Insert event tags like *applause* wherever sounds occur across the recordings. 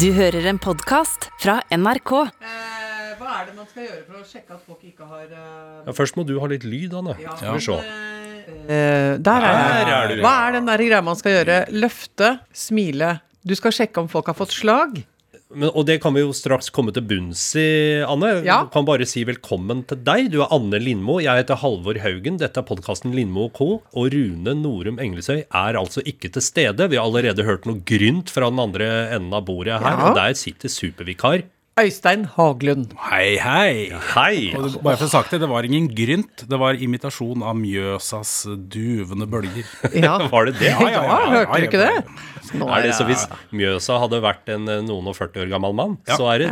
Du hører en podkast fra NRK. Eh, hva er det man skal gjøre for å sjekke at folk ikke har eh, Ja, først må du ha litt lyd, Anne. Skal vi se. eh, Der er Der er du. Hva er den der greia man skal gjøre? Løfte, smile. Du skal sjekke om folk har fått slag. Men, og det kan vi jo straks komme til bunns i, Anne. Ja. Du kan bare si velkommen til deg. Du er Anne Lindmo. Jeg heter Halvor Haugen. Dette er podkasten Lindmo co. Og Rune Norum Englesøy er altså ikke til stede. Vi har allerede hørt noe grynt fra den andre enden av bordet her. Ja. Og der sitter supervikar. Øystein Haglund. Hei, hei. Hei! Og det- bare for å sagt det, det var ingen grynt, det var imitasjon av Mjøsas duvende bølger. *laughs* Ja, Var det det? ja, hørte du ikke det? Nå Er det så Hvis Mjøsa hadde vært en eh, noen og 40 år gammel mann, Ja. så er det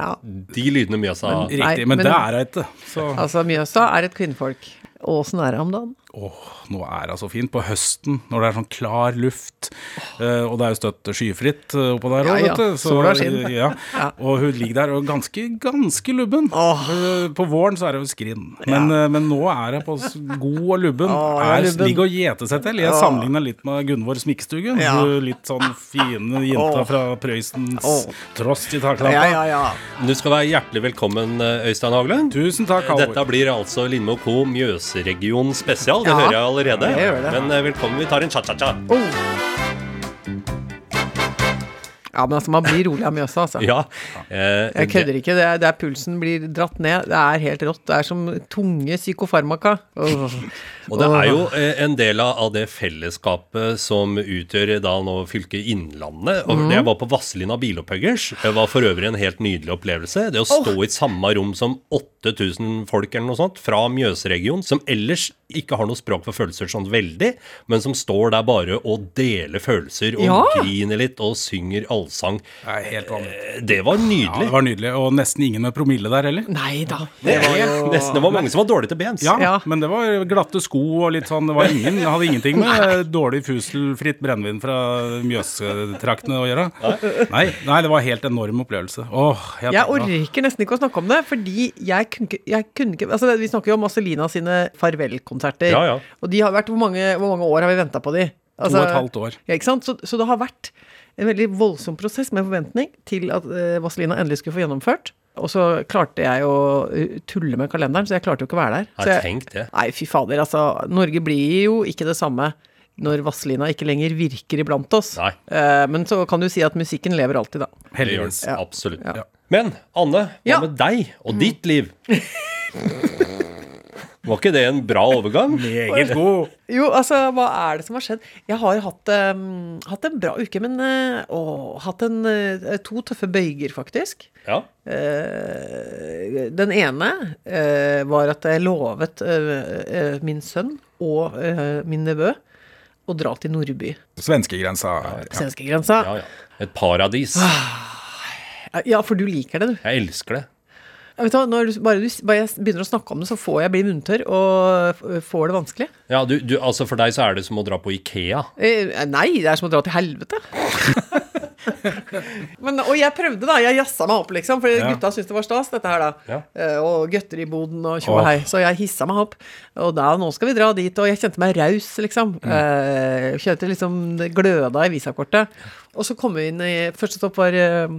de lydene Mjøsa Riktig, men, men- det er hun ikke. Altså, Mjøsa er et kvinnfolk. Åssen er det om dagen? Åh, nå er det så fint. På høsten, når det er sånn klar luft, eh, og det er jo støtt skyfritt eh, oppå der òg, ja. vet du. Så, *laughs* ja. Ja. Og hun ligger der og ganske, ganske lubben. Oh. På våren så er det jo skrinn, men, eh, men nå er hun på god og lubben. Oh, er, lubben. ligger og gjeter seg til. Jeg oh. sammenligner litt med Gunvor Smikkestugen. Ja. Litt sånn fine jenta fra Prøysens oh. tross i taklampa. Ja, ja, ja. Du skal være hjertelig velkommen, Øystein Hagle. Tusen takk, Halvor. Dette blir altså Lindmo Co. Mjøsregion spesial. Det hører jeg allerede. Men eh, velkommen. Vi tar en cha-cha-cha. Oh. Ja, men altså, man blir rolig av Mjøsa, altså. *laughs* Ja. eh, Jeg kødder ikke. Det er, det er pulsen blir dratt ned. Det er helt rått. Det er som tunge psykofarmaka. Oh. Og det er jo eh, en del av det fellesskapet som utgjør da nå fylket Innlandet. Og mm. Jeg var på Vazelina Bilopphøggers. Det var for øvrig en helt nydelig opplevelse. Det å stå i samme rom som 8000 folk eller noe sånt fra Mjøsregionen, som ellers ikke har noe språk for følelser sånn veldig, men som står der bare og deler følelser og Ja. griner litt og synger allsang. Det helt. Eh, Det var Ja, det var nydelig. Og nesten ingen med promille der heller. Nei da. Det var jo nesten, det var mange som var dårlige til bens. Ja, Ja. men det var glatte sko og litt sånn. Det var ingen, hadde ingenting med dårlig fuselfritt brennevin fra Mjøstraktene å gjøre. Nei, nei, det var helt enorm opplevelse. Åh, jeg, Jeg orker nesten ikke å snakke om det, fordi jeg kunne ikke, jeg kunne ikke altså Vi snakker jo om Marcelina sine farvelkonserter. Ja, ja. Og de har vært Hvor mange, hvor mange år har vi venta på de? Altså, To og et halvt år. Ja, ikke sant? Så, så det har vært en veldig voldsom prosess med forventning til at uh, Vazelina endelig skulle få gjennomført. Og så klarte jeg å uh, tulle med kalenderen, så jeg klarte jo ikke å være der. Jeg, tenk det. Nei, fy fader, altså. Norge blir jo ikke det samme når Vazelina ikke lenger virker iblant oss. Nei. Eh, men så kan du si at musikken lever alltid, da. Heldigvis. Ja. Absolutt. Ja. Men Anne, hva Ja. med deg og ditt liv? *laughs* Var ikke det en bra overgang? Meget god. Jo, altså, hva er det som har skjedd? Jeg har hatt, um, hatt en bra uke, men eh, å, hatt en, eh, to tøffe bøyger, faktisk. Ja. Uh, den ene uh, var at jeg lovet uh, min sønn og min nevø å dra til Nordby, Svenskegrensa. Ja. svenskegrensa. ja, ja. Et paradis. Ja, for du liker det, du. Jeg elsker det. Vet du, når du, bare, du, bare jeg begynner å snakke om det, så får jeg bli munntørr og får det vanskelig. Ja, du, du, altså For deg så er det som å dra på Ikea. Eh, nei, det er som å dra til helvete. *laughs* Men, og jeg prøvde, da. Jeg jazza meg opp, liksom. For Ja. gutta syntes det var stas, dette her, da. Ja. Eh, og gutter i boden og tjo og hei. Så jeg hissa meg opp. Og da, nå skal vi dra dit. Og jeg kjente meg raus, liksom. Eh, kjente liksom det gløda i visakortet. Og så kom vi inn i Første stopp var uh,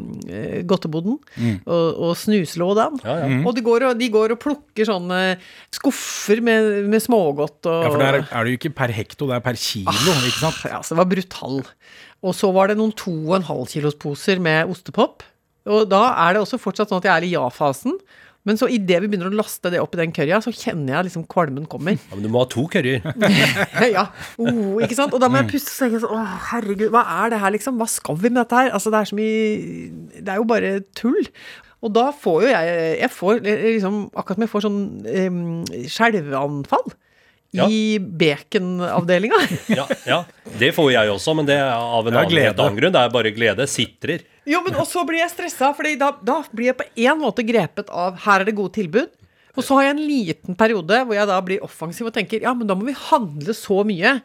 godteboden. Og, og snuslådan. Ja, ja. Og, de går og de går og plukker sånne skuffer med, med smågodt og Ja, for der er det jo ikke per hekto, det er per kilo, ikke sant? ja, så det var brutal. Og så var det noen 2,5 kilos poser med ostepop. Og da er det også fortsatt sånn at jeg er i ja-fasen. Men så idet vi begynner å laste det opp i den currya, så kjenner jeg liksom kvalmen kommer. Ja, men du må ha to curryer. *laughs* ja, oh, ikke sant? Og da må jeg puste tenke sånn Å, herregud, hva er det her, liksom? Hva skal vi med dette her? Altså, det er så mye Det er jo bare tull. Og da får jo jeg Jeg får liksom Akkurat som jeg får sånn um, skjelveanfall. Ja. I baconavdelinga. Ja, ja. Det får jeg også, men det er av en annen, annen grunn. Det er bare glede. Sitrer. Jo, men og så blir jeg stressa, for da, da blir jeg på en måte grepet av her er det gode tilbud. Og så har jeg en liten periode hvor jeg da blir offensiv og tenker ja, men da må vi handle så mye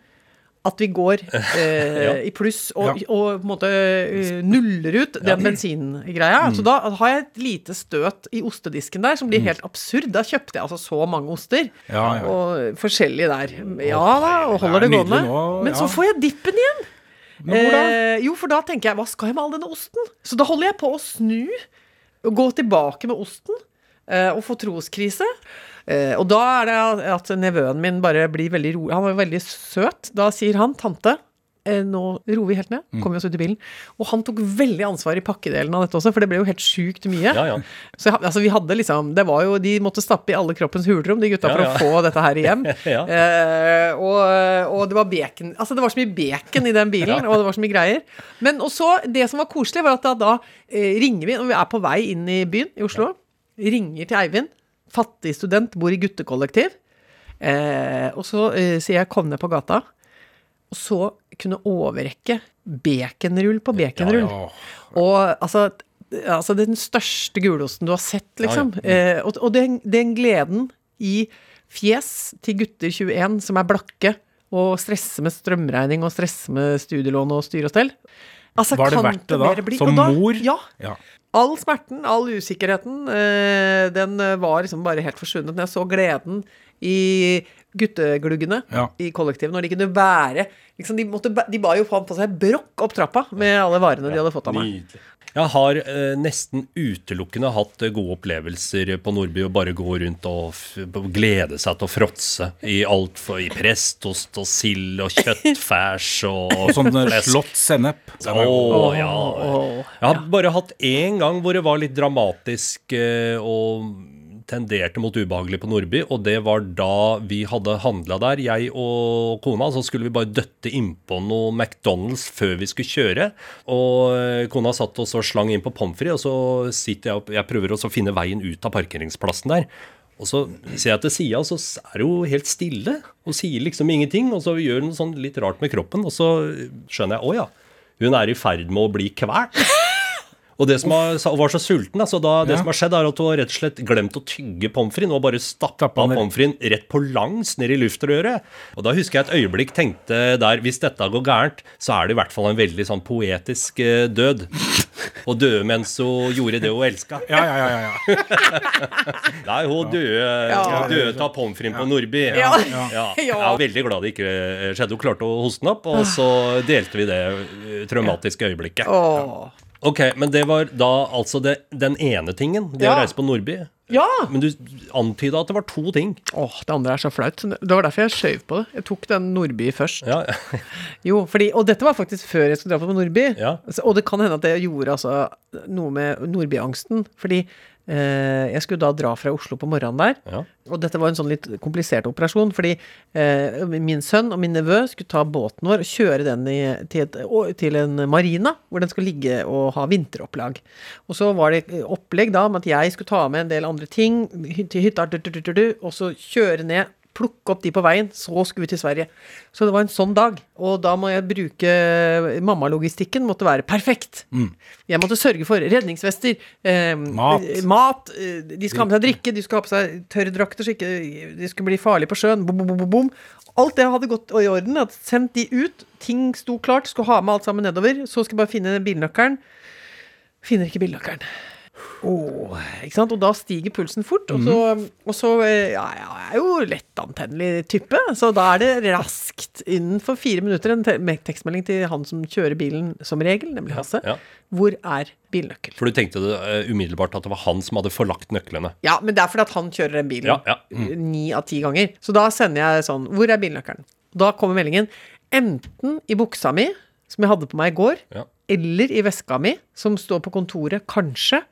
at vi går *laughs* eh, i pluss og, Ja. og på en måte eh, nuller ut den bensingreia. Så da har jeg et lite støt i ostedisken der som blir helt absurd. Da kjøpte jeg altså så mange oster. Ja, ja. Og forskjellige der. Ja da, og holder Det det gående. nå, Men så får jeg dippen igjen. Eh, jo, for da tenker jeg, hva skal jeg med all denne osten? Så da holder jeg på å snu, og gå tilbake med osten, eh, og få troskrise. Eh, og da er det at nevøen min bare blir veldig rolig. Han er veldig søt. Da sier han, tante, nå roer vi helt ned. Mm. Kommer vi oss ut i bilen. Og han tok veldig ansvar i pakkedelen av dette også, for det ble jo helt sjukt mye. Ja, ja. Så altså, vi hadde liksom Det var jo De måtte stappe i alle kroppens hulrom, de gutta, Ja, for å få dette her hjem. *laughs* Ja. Eh, og, og det var bacon Altså, det var så mye bacon i den bilen, og det var så mye greier. Men også, det som var koselig, var at da, da eh, ringer vi, når vi er på vei inn i byen i Oslo, ringer til Eivind, fattig student, bor i guttekollektiv, eh, og så eh, sier jeg 'kom ned på gata', og så kunne overrekke baconrull på baconrull. Ja, Og altså, altså den største gulosten du har sett, liksom. Eh, og og den, den gleden i fjes til gutter 21 som er blakke og stresser med strømregning og stresser med studielån og styr og stell. Altså, Var det verdt det da? bli- Som da- mor? Ja. Ja. All smerten, all usikkerheten, eh, den var liksom bare helt forsvunnet. Når jeg så gleden i guttegluggene Ja. i kollektivet, når de kunne bære liksom, de, måtte, de ba jo faen på seg brokk opp trappa med alle varene de hadde fått av meg. Nydelig. Jeg har eh, nesten utelukkende hatt eh, gode opplevelser på Nordby og bare gå rundt og f glede seg til å fråtse i alt for, i prestost og sild og kjøttfærs og, *laughs* Og sånn slått sennep. Å, ja. Jeg har bare hatt én gang hvor det var litt dramatisk eh, og tenderte mot ubehagelig på Nordby, og det var da vi hadde handla der, jeg og kona. Så skulle vi bare døtte innpå noe McDonald's før vi skulle kjøre. Og eh, kona satt oss og slang inn på pommes frites, og så sitter jeg opp Jeg prøver også å finne veien ut av parkeringsplassen der. Og så ser jeg til sida, så er hun helt stille og sier liksom ingenting. Og så gjør hun sånn litt rart med kroppen, og så skjønner jeg å ja, hun er i ferd med å bli kvalt. Og det som har, var så sulten, altså da, det Ja. som har skjedd, er at hun har rett og slett glemt å tygge pommes frites og bare stappa pommes frites rett på langs ned i luftrøret. Og da husker jeg et øyeblikk tenkte der hvis dette går gærent, så er det i hvert fall en veldig sånn poetisk eh, død. Å dø mens hun gjorde det hun elska. Ja, ja, ja. ja, ja. *laughs* Nei, hun døde, Ja. døde av pommes fritesen på Nordby. Ja. Ja. Ja. Jeg er veldig glad det ikke skjedde. Hun klarte å hoste den opp, og så delte vi det eh, traumatiske øyeblikket. Åh. Ok, men det var da altså det, den ene tingen, det Ja. å reise på Nordby. Ja! Men du antyda at det var to ting. Åh, det andre er så flaut. Det var derfor jeg skjøv på det. Jeg tok den Nordby først. Ja, *laughs* Jo, fordi, og dette var faktisk før jeg skulle dra på Nordby. Ja. Så- Og det kan hende at det gjorde altså noe med Nordby-angsten. Fordi jeg skulle da dra fra Oslo på morgenen der. ja. Og dette var en sånn litt komplisert operasjon, fordi eh, min sønn og min nevø skulle ta båten vår og kjøre den i, til, et, til en marina, hvor den skulle ligge og ha vinteropplag. Og så var det opplegg da med at jeg skulle ta med en del andre ting til hytta, og så kjøre ned, plukke opp de på veien, så skulle vi til Sverige. Så det var en sånn dag, og da må jeg bruke Mammalogistikken måtte være perfekt. Jeg måtte sørge for redningsvester, eh, Mat. mat, eh, de skal ha med seg drikke, de skal ha på seg tørrdrakter så ikke de skulle bli farlige på sjøen. Bom, bom, bom, bom. Alt det hadde gått i orden. Jeg hadde sendt de ut. Ting sto klart. Skulle ha med alt sammen nedover. Så skal jeg bare finne bilnøkkelen. Finner ikke bilnøkkelen. Åh, ikke sant? Og da stiger pulsen fort. Og så, og så eh, ja, jeg er jo lettantennelig type, så da er det raskt innenfor fire minutter en te tekstmelding til han som kjører bilen som regel, nemlig Hasse. ja. Hvor er bilnøkkel? For du tenkte det uh, umiddelbart at det var han som hadde forlagt nøklene. Ja, men det er fordi at han kjører den bilen ja. ni av ti ganger. Så da sender jeg sånn Hvor er bilnøkkelen? Da kommer meldingen enten i buksa mi, som jeg hadde på meg i går, eller i veska mi, som står på kontoret, kanskje,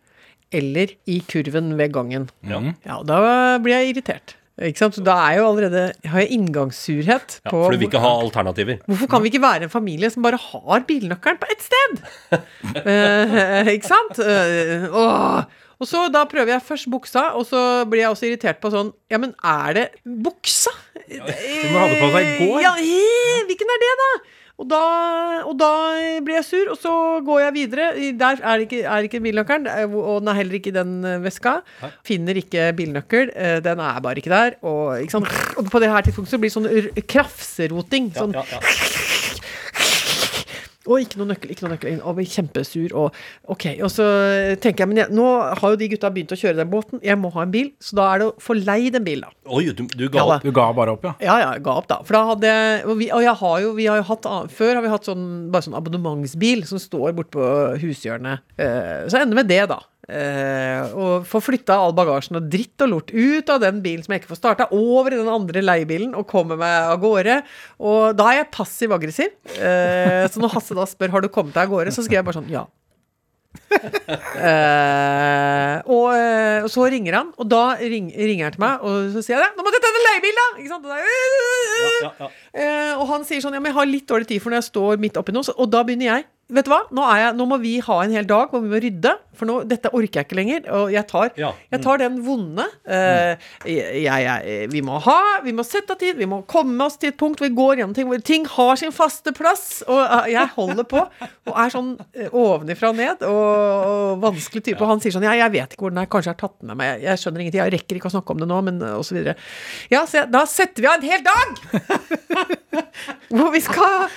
eller i kurven ved gangen. Ja. Ja, og da blir jeg irritert. Ikke sant? Så da er jeg jo allerede Har jeg inngangssurhet Ja, på for du vil ikke ha alternativer. Hvorfor kan vi ikke være en familie som bare har bilnøkkelen på ett sted? *laughs* Eh, ikke sant? Eh, åh. Og så da prøver jeg først buksa, og så blir jeg også irritert på sånn Ja, men er det buksa? Som du hadde på deg i går? Ja, he, hvilken er det, da? Og da, og da blir jeg sur, og så går jeg videre. Der er ikke, er ikke bilnøkkelen, eh, og den er heller ikke i den veska. veska. Finner ikke bilnøkkel, eh, den er bare ikke der. Og, ikke og på det her tidspunktet så blir det sånn krafseroting. Sånn Ja, ja. Og ikke noe nøkkel, ikke noe nøkkel. Og blir kjempesur. Og ok, og så tenker jeg, men jeg, nå har jo de gutta begynt å kjøre den båten, jeg må ha en bil, så da er det å få leid en bil, da. Oi, du, du ga Ja, da. Du ga bare opp, ja. Ja, ja, jeg ga opp, da. For da hadde jeg Og, vi, og jeg har jo, vi har jo hatt Før har vi hatt sånn bare sånn abonnementsbil som står borte på hushjørnet. Eh, så ender med det, da. Eh, og få flytta all bagasjen og dritt og lort ut av den bilen som jeg ikke får starta, over i den andre leiebilen og komme meg av gårde. Og da er jeg passiv-aggressiv. Eh, så når Hasse da spør har du kommet deg av gårde, så skriver jeg bare sånn ja. Eh, og, eh, og så ringer han, og da ring, ringer han til meg, og så sier jeg det. 'Nå må du tenne leiebil, da!' Ja, ja. Eh, og han sier sånn Ja, men jeg har litt dårlig tid for når jeg står midt oppi noe. Og da begynner jeg. Vet du hva? Nå, jeg, nå må vi ha en hel dag hvor vi må rydde. For nå, dette orker jeg ikke lenger. Og jeg tar, Ja. jeg tar den vonde. Uh, jeg, jeg, vi må ha Vi må sette av tid. Vi må komme oss til et punkt hvor vi går gjennom ting hvor ting har sin faste plass. Og eh, jeg holder på og er sånn uh, ovenifra og ned og, og vanskelig type. Og han sier sånn Ja, jeg vet ikke hvor den er. Kanskje jeg har tatt den med meg. Jeg, skjønner ingenting. Jeg rekker ikke å snakke om det nå, men og så videre. Ja, så da setter vi av en hel dag! *laughs* hvor vi skal,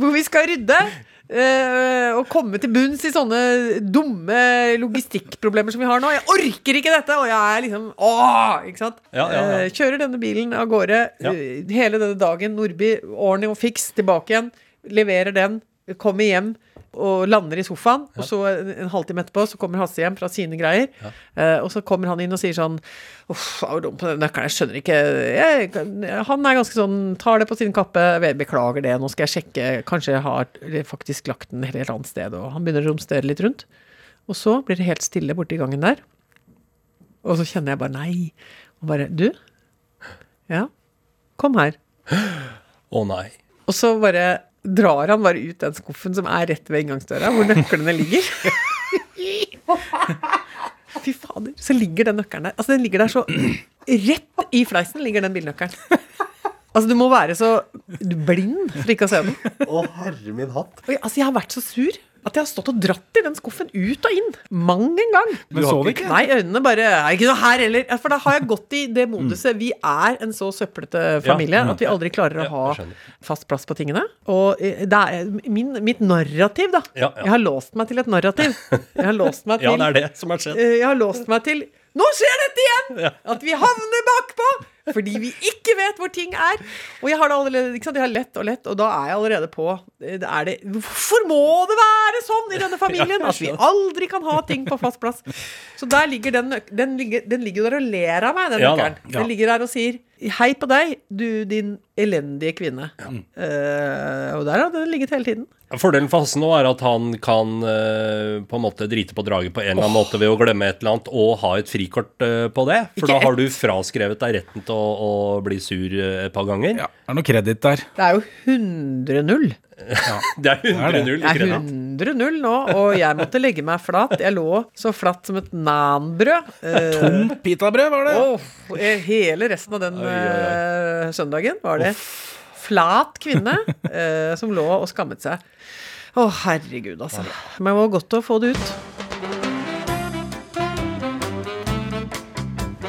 hvor vi skal rydde. Uh, og komme til bunns i sånne dumme logistikkproblemer som vi har nå. Jeg orker ikke dette! Og jeg er liksom Åh! Ikke sant? Ja, ja, ja. Uh, kjører denne bilen av gårde eh, hele denne dagen. Nordby, ordentlig og fiks, tilbake igjen. Leverer den. Kommer hjem og lander i sofaen. Og så en, halvtime etterpå så kommer Hasse hjem fra sine greier. Eh, og så kommer han inn og sier sånn Uff, jeg var dum på den nøkkelen. Jeg skjønner ikke jeg, Han er ganske sånn Tar det på sin kappe. Beklager det. Nå skal jeg sjekke. Kanskje jeg har faktisk lagt den et helt annet sted. Og han begynner å romstere litt rundt. Og så blir det helt stille borte i gangen der. Og så kjenner jeg bare nei. Og bare Du? Ja? Kom her. Å nei. Og så bare drar han bare ut den skuffen som er rett ved inngangsdøra, hvor nøklene ligger. *laughs* Fy fader, så ligger den nøkkelen der. Altså, den ligger der så Rett i fleisen ligger den bilnøkkelen. Altså, du må være så blind for ikke å se den. Å, herre min hatt. Altså, jeg har vært så sur at jeg har stått og dratt i den skuffen ut og inn. Mang en gang. Men så det ikke? Nei, øynene bare Er ikke noe her heller. For da har jeg *laughs* gått i det moduset. Vi er en så søplete familie Ja. at vi aldri klarer å ha fast plass på tingene. Og eh, det er min, mitt narrativ, da. Ja, ja. Jeg har låst meg til et narrativ. Jeg har låst meg *laughs* til Ja, det er det som har skjedd. Eh, Jeg har låst meg til Nå skjer dette igjen! At vi havner bakpå! Fordi vi ikke vet hvor ting er. Og jeg har det allerede ikke sant? Jeg har lett og lett, og da er jeg allerede på eh, det det, Hvorfor må det være sånn i denne familien *laughs* at vi aldri kan ha ting på fast plass? Så der ligger den Den ligger, den ligger der og ler av meg, den nøkkelen. Den ligger der og sier Hei på deg, du din elendige kvinne. Eh, og der har den ligget hele tiden. Fordelen for Hasse nå er at han kan uh, på en måte drite på draget på en eller annen måte ved å glemme et eller annet og ha et frikort uh, på det. For Ikke da har du fraskrevet deg retten til å, å bli sur et par ganger. Ja, det er noe kreditt der. Det er jo 100-0. *laughs* Det er 100-0 i Det er kreditt. 100-0 nå, og jeg måtte legge meg flat. Jeg lå så flatt som et nanbrød. Eh, Tomt pitabrød, var det? eh, hele resten av den eh, søndagen var det flat kvinne eh, som lå og skammet seg. Å, herregud, altså. Men det var godt å få det ut.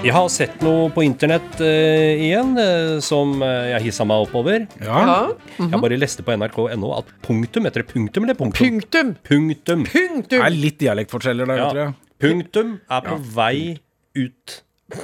Jeg har sett noe på internett uh, igjen uh, som eh, jeg hissa meg oppover. Ja. Ja. Jeg bare leste på nrk.no at punktum Heter det punktum eller punktum? Punktum. Punktum. Det er litt dialektforskjeller der, Ja. tror jeg. Punktum er på vei ut.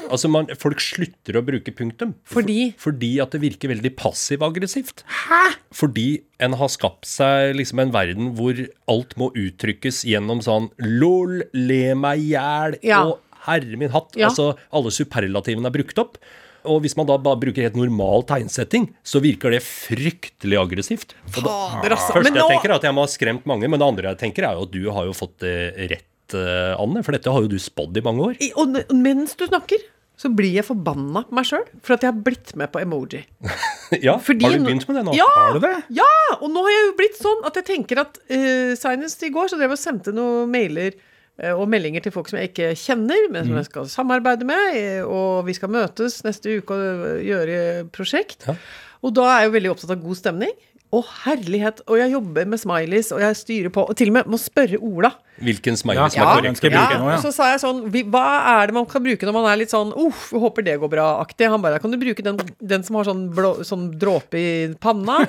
Altså, man, folk slutter å bruke punktum. Fordi Fordi at det virker veldig passiv-aggressivt. Hæ? Fordi en har skapt seg liksom en verden hvor alt må uttrykkes gjennom sånn lol, le meg i hjel Ja. og herre min hatt. Ja. Altså, alle superlativene er brukt opp. Og hvis man da bare bruker helt normal tegnsetting, så virker det fryktelig aggressivt. Og da, Fader, altså. første Men jeg tenker er at jeg må ha skremt mange, men det andre jeg tenker er jo at du har jo fått det rett, eh, Anne. For dette har jo du spådd i mange år. I- Og mens du snakker, så blir jeg forbanna på meg sjøl for at jeg har blitt med på emoji. *laughs* ja, Fordi har du begynt med det nå? Ja! Har du det? Ja! Og nå har jeg jo blitt sånn at jeg tenker at uh, Senest i går så drev jeg og sendte noen mailer eh, og meldinger til folk som jeg ikke kjenner, men Mm. som jeg skal samarbeide med, eh, og vi skal møtes neste uke og eh, gjøre prosjekt. Ja. Og da er jeg jo veldig opptatt av god stemning. Å, herlighet. Og jeg jobber med smileys, og jeg styrer på. Og til og med må spørre Ola. Hvilken smiley Ja, som er korrekt Ja, ja. og så sa jeg sånn Hva er det man kan bruke når man er litt sånn Uff, håper det går bra-aktig. Han bare Kan du bruke den, den som har sånn, blå, sånn dråpe i panna?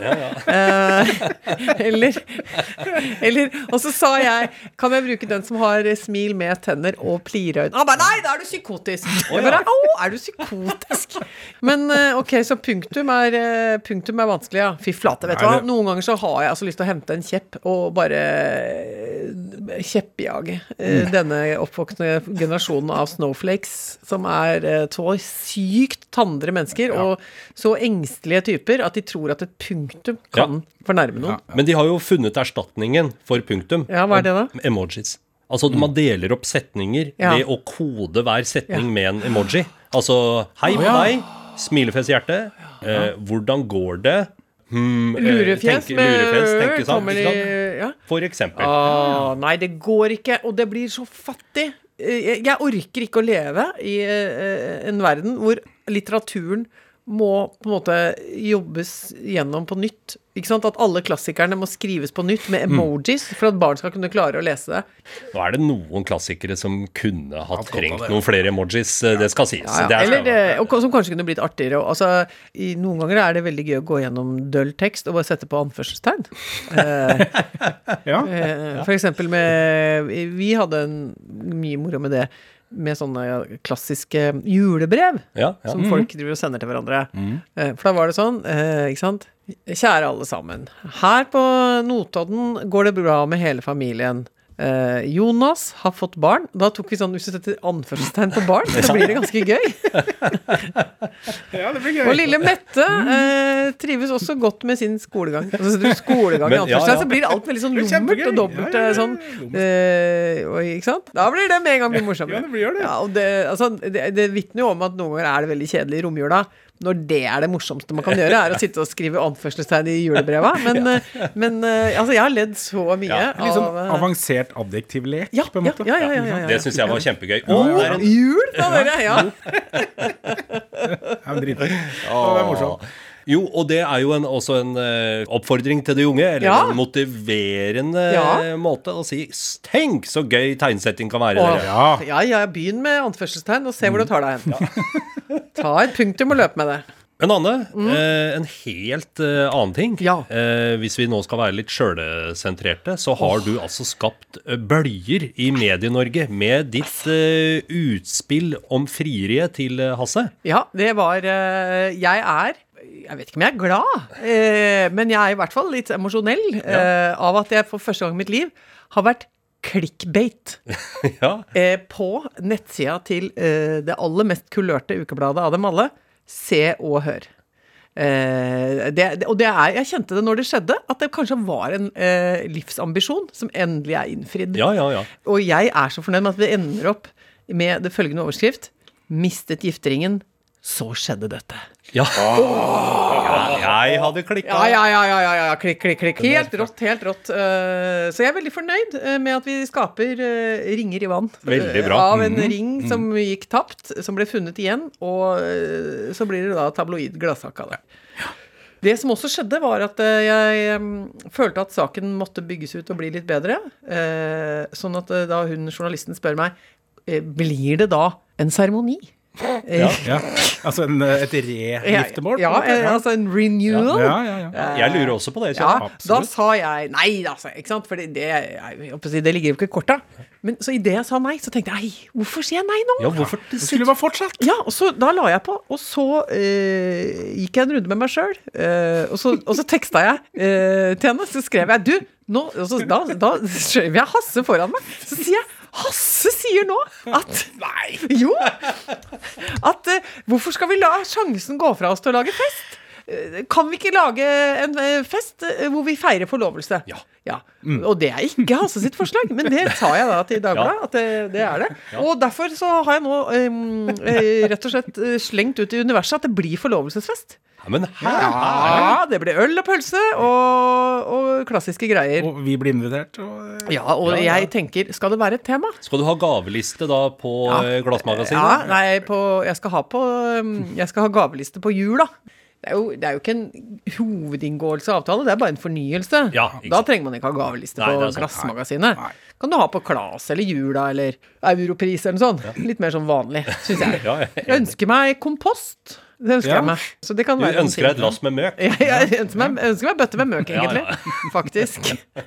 Eh, *laughs* eller Eller Og så sa jeg Kan jeg bruke den som har smil med tenner og plirøyne? Han bare Nei, da er du psykotisk! Jeg bare Å, er du psykotisk? Men eh, ok, så punktum er, eh, punktum er vanskelig, ja. Fy flate, vet du hva. Noen ganger så har jeg altså lyst til å hente en kjepp og bare eh, kjeppjage mm. denne oppvoksende generasjonen av snowflakes, som er eh, så sykt tandre mennesker og så engstelige typer at de tror at et punktum kan fornærme noen. Men de har jo funnet erstatningen for punktum. Ja, hva er det da? Emojis. Altså man deler opp setninger Ja. ved å kode hver setning med en emoji. Altså hei med deg, smilefjes hjerte, eh, hvordan går det? Hmm, eh, Lurefjes tenke- lurefjes, tenke sant, kommer i? Ja. For eksempel. Ah, nei, det går ikke, og det blir så fattig. Eh, Jeg orker ikke å leve i eh, en verden hvor litteraturen må på en måte jobbes gjennom på nytt. Ikke sant? At alle klassikerne må skrives på nytt med emojis for at barn skal kunne klare å lese det. Nå er det noen klassikere som kunne ha trengt noen flere emojis, eh, det skal sies. Ja, ja. Det er Eller, eh, og som kanskje kunne blitt artigere. Altså, i, noen ganger er det veldig gøy å gå gjennom døll tekst og bare sette på anførselstegn. Eh, *laughs* Ja. Eh, For eksempel med Vi hadde en, mye moro med det. Med sånne klassiske julebrev ja, ja. som folk driver og sender til hverandre. Mm. For da var det sånn, eh, ikke sant Kjære alle sammen. Her på Notodden går det bra med hele familien. Eh, Jonas har fått barn. Da tok vi sånn, Hvis du setter anførselstegn på barn, så blir det ganske gøy. *laughs* ja, det blir gøy. Og lille Mette eh, trives også godt med sin skolegang. Altså, setter du skolegang Men, i anførselstegn, ja. så blir alt veldig sånn Det er lummert og dobbelt Ja, ja, ja, sånn. Eh, og, ikke sant? Da blir det med en gang mye morsommere. Ja, det blir det. Ja, og det, altså, det, det vitner jo om at noen ganger er det veldig kjedelig i romjula. Når det er det morsomste man kan gjøre, er å sitte og skrive anførselstegn i julebreva. Men, *laughs* ja. men eh, altså, jeg har ledd så mye Ja, sånn av eh, avansert adjektivlek, ja, på en ja, måte. ja, ja, ja, ja, ja. Det syns jeg var kjempegøy. Å, en Jul, da, dere! Ja. Ja. Ja, det er morsomt. Jo, og det er jo en, også en uh, oppfordring til de unge, eller Ja. en motiverende Ja. måte å si Tenk så gøy tegnsetting kan være. Dere. Ja. ja, ja, begynn med anførselstegn, og se hvor du tar deg hen. *laughs* Ta et punktum og løp med det. Men Anne, eh, en helt eh, annen ting. Ja. Eh, hvis vi nå skal være litt sjølsentrerte, så har du altså skapt eh, bølger i Medie-Norge med ditt eh, utspill om frieriet til eh, Hasse. Ja, det var Jeg er Jeg vet ikke om jeg er glad, eh, men jeg er i hvert fall litt emosjonell eh, av at jeg for første gang i mitt liv har vært clickbait *laughs* ja. eh, på nettsida til eh, det aller mest kulørte ukebladet av dem alle, Se og Hør. Eh, det, det, og det er, jeg kjente det når det skjedde, at det kanskje var en eh, livsambisjon som endelig er innfridd. ja, ja, ja. Og jeg er så fornøyd med at vi ender opp med det følgende overskrift. Mistet gifteringen, så skjedde dette. ja. ja jeg hadde klikka. Ja, ja, ja, ja, ja, ja. klikk, klikk, klikk. Helt rått, helt rått. Eh, så jeg er veldig fornøyd eh, med at vi skaper eh, ringer i vann. Veldig bra. Av en ring som gikk tapt, som ble funnet igjen, og så blir det da tabloid gladsak av det. Det som også skjedde, var at jeg følte at saken måtte bygges ut og bli litt bedre. Eh, sånn at da hun journalisten spør meg blir det da en seremoni. Ja. *laughs* Ja. Altså en, et regiftermål? Ja, ja, altså en renewal. ja, ja, ja. Jeg lurer også på det. Ja, da sa jeg nei, altså. Ikke sant? For det, det, ligger jo ikke i korta. Men så idet jeg sa nei, så tenkte jeg hvorfor sier jeg nei nå? Ja, hvorfor Det skulle bare fortsatt. Ja, og så da la jeg på, og så øh, gikk jeg en runde med meg sjøl. og, så, og så teksta jeg øh, til henne, så skrev jeg du, nå, og så, da, da skrev jeg Hasse foran meg. Så sier jeg Hasse sier nå at *laughs* Nei! Jo! At uh, hvorfor skal vi la sjansen gå fra oss til å lage fest? Eh, Kan vi ikke lage en eh, fest eh, hvor vi feirer forlovelse? Ja. Og det er ikke Hasse sitt forslag, men det sa jeg da til Dagbladet. Ja. At det, det er det. Og derfor så har jeg nå eh, rett og slett eh, slengt ut i universet at det blir forlovelsesfest. Ja, men her, Ja, det blir øl og pølse og, og klassiske greier. Og vi blir invitert. Og, Ja, og Ja, ja. jeg tenker, skal det være et tema? Skal du ha gaveliste da på Ja. eh, Glassmagasinet? Ja, nei, på, jeg skal ha på um, Jeg skal ha gaveliste på jula. Det er, jo, det er jo ikke en hovedinngåelse av avtale, det er bare en fornyelse. Ja, ikke da trenger man ikke ha gaveliste Nei, på. Glassmagasinet. Nei. Kan du ha på Klas eller Jula eller Europris eller noe sånt. Litt mer sånn vanlig, syns jeg. *laughs* Ja, jeg Jeg ønsker meg kompost. Det ønsker Ja. jeg meg. Så det kan Du være en ønsker deg et lass med møk? *laughs* Ja, jeg ønsker meg, ønsker meg bøtte med møk, Ja, ja. egentlig. Faktisk. *laughs*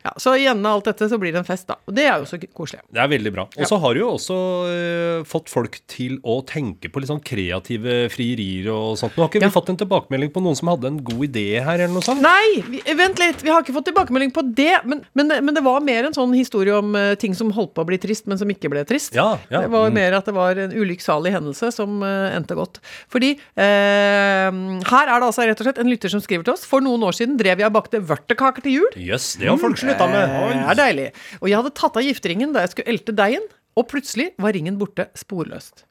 Ja, så i enden av alt dette så blir det en fest, da. Og det er jo så koselig. Det er veldig bra. Og så har du jo også øh, fått folk til å tenke på litt sånn kreative frierier og sånt. Nå har ikke vi fått en tilbakemelding på noen som hadde en god idé her, eller noe sånt? Nei, vi, vent litt. Vi har ikke fått tilbakemelding på det. Men, men, men det var mer en sånn historie om uh, ting som holdt på å bli trist, men som ikke ble trist. Det var Mm. mer at det var en ulykksalig hendelse som uh, endte godt. Fordi eh, her er det altså rett og slett en lytter som skriver til oss. For noen år siden drev jeg og bakte vørtekaker til jul. Jøss, det har folk slutta med. Det er deilig. Og jeg hadde tatt av gifteringen da jeg skulle elte deigen, og plutselig var ringen borte sporløst.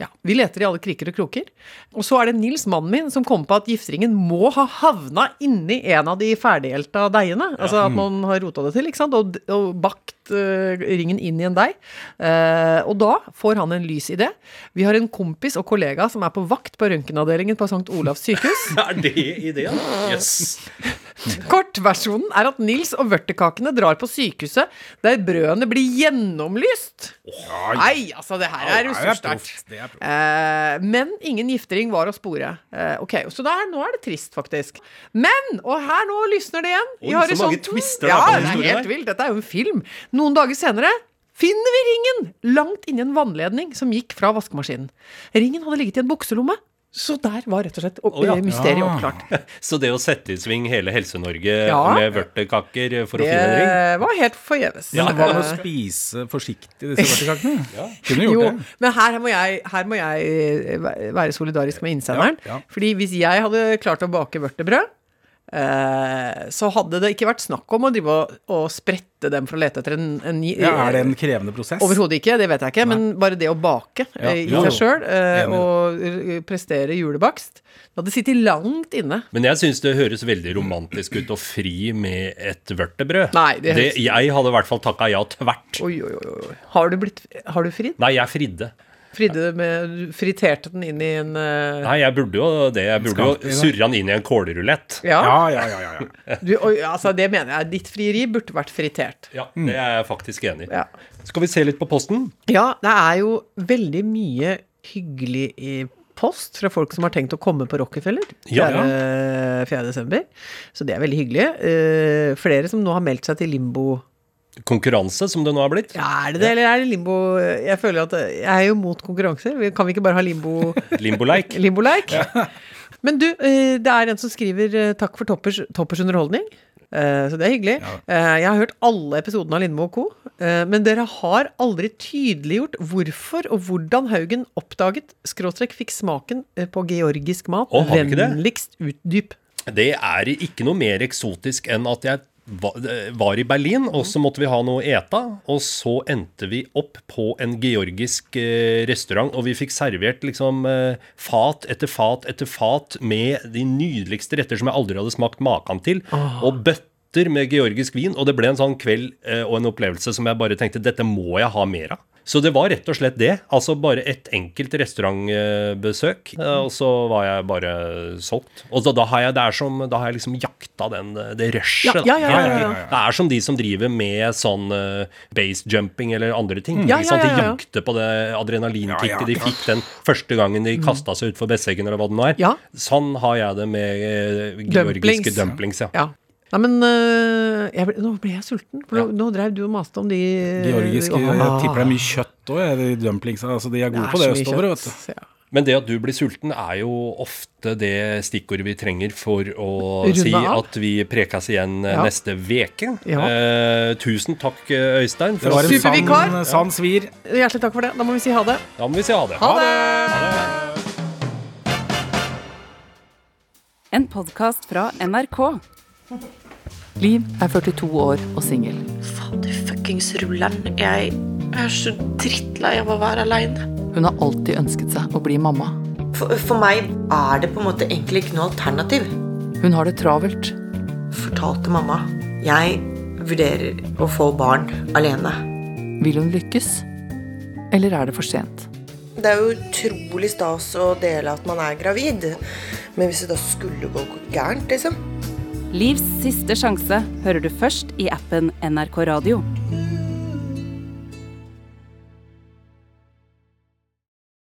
Ja, Vi leter i alle kriker og kroker. Og så er det Nils, mannen min, som kom på at gifteringen må ha havna inni en av de ferdighelta deigene. Altså at man har rota det til, ikke sant, og, og bakt eh, ringen inn i en deig. Eh, og da får han en lys idé. Vi har en kompis og kollega som er på vakt på røntgenavdelingen på St. Olavs sykehus. *laughs* Er det ideen? Yes. Kortversjonen er at Nils og vørtekakene drar på sykehuset der brødene blir gjennomlyst. Nei, altså, det her er ressurssterkt. Er er. Eh, men ingen giftering var å spore. Eh, ok, Så da er, nå er det trist, faktisk. Men, og her nå lysner det igjen. i horisonten. så mange horisonten. twister er Ja, det er helt der. vilt. Dette er jo en film. Noen dager senere finner vi ringen langt inni en vannledning som gikk fra vaskemaskinen. Ringen hadde ligget i en bukselomme. Så der var rett og slett opp, Å, ja. mysteriet Ja. oppklart. *laughs* Så det å sette i sving hele Helse-Norge Ja. med vørtekaker for å finne en ring Det var helt forgjeves. Ja, hva med å spise forsiktig disse vørtekakene? *laughs* Kunne gjort Jo, det. men her må jeg, her må jeg være solidarisk med innsenderen. Ja, ja. Fordi hvis jeg hadde klart å bake vørtebrød, så hadde det ikke vært snakk om å drive og, sprette dem for å lete etter en, en ny Ja, er det en krevende prosess? Overhodet ikke, det vet jeg ikke, men bare det å bake Ja, eh, i seg sjøl, eh, og eh, prestere julebakst, det hadde sittet langt inne. Men jeg syns det høres veldig romantisk ut å fri med et vørtebrød. Nei, det høres- Jeg hadde i hvert fall takka ja tvert. Oi, oi. oi. Har du blitt Har du fridd? Nei, jeg fridde. Fridde med Friterte den inn i en uh... Nei, jeg burde jo det. Jeg burde jo surre den inn i en kålrulett. Ja. Ja, ja, ja. ja, ja. Du, og, altså, det mener jeg. Ditt frieri burde vært fritert. Ja, det er jeg faktisk enig i. Ja. Skal vi se litt på posten? Ja, det er jo veldig mye hyggelig i post fra folk som har tenkt å komme på Rockefeller 4. Ja. 4. desember. Så det er veldig hyggelig. Uh, flere som nå har meldt seg til limbo. Konkurranse, som det nå har blitt. Ja, er det det, eller er det limbo Jeg føler at jeg er jo mot konkurranser. Kan vi ikke bare ha limbo *laughs* Limbo-like *laughs* Men du, eh, det er en som skriver eh, 'takk for toppers, toppers underholdning'. Eh, Så det er hyggelig. Ja. Jeg har hørt alle episodene av Lindmo og co., eh, men dere har aldri tydeliggjort hvorfor og hvordan Haugen oppdaget skråstrek fikk smaken på georgisk mat. Å, har vi ikke det? Vennligst utdyp. Det er ikke noe mer eksotisk enn at jeg var i Berlin, og så måtte vi ha noe å ete. Og så endte vi opp på en georgisk eh, restaurant, og vi fikk servert liksom eh, fat etter fat etter fat med de nydeligste retter som jeg aldri hadde smakt maken til. Og bøtter med georgisk vin. Og det ble en sånn kveld eh, og en opplevelse som jeg bare tenkte dette må jeg ha mer av. Så det var rett og slett det. Altså bare et enkelt restaurantbesøk, eh, og så var jeg bare solgt. Og da, da, har, jeg, det er som, da har jeg liksom jakta den, det rushet. Ja, ja, ja, ja, ja. Det er som de som driver med sånn uh, basejumping eller andre ting. Ja, ikke ja, ja, De ja. jakter på det adrenalinkicket Ja, ja, de fikk den første gangen de kasta seg utfor Besseggen, eller hva det nå er. Ja. Sånn har jeg det med uh, georgiske Dumplings. dumplings. ja. Ja. Nei, men eh, jeg ble, nå ble jeg sulten. For nå, nå drev du og maste om de Georgiske Åh. Jeg tipper det er mye kjøtt òg, de dumplingsa. Altså, de er gode Det er på det østover, kjøtt. vet du. Ja. Men det at du blir sulten, er jo ofte det stikkordet vi trenger for å Runde si av. at vi prekes igjen eh, Ja. neste veke. Ja. Eh, tusen takk, Øystein. Øystein. Det var en Supervikar. sann, sann svir. Hjertelig takk for det. Da må vi si ha det. Da må vi si ha det. Ha det! En podkast fra NRK. Liv er 42 år og singel. Fader fuckings rulleren. Jeg er så drittlei av å være aleine. Hun har alltid ønsket seg å bli mamma. For, for meg er det på en måte egentlig ikke noe alternativ. Hun har det travelt. Fortalte mamma. Jeg vurderer å få barn alene. Vil hun lykkes? Eller er det for sent? Det er jo utrolig stas å dele at man er gravid, Men hvis det da skulle gå gærent, liksom Livs siste sjanse hører du først i appen NRK Radio.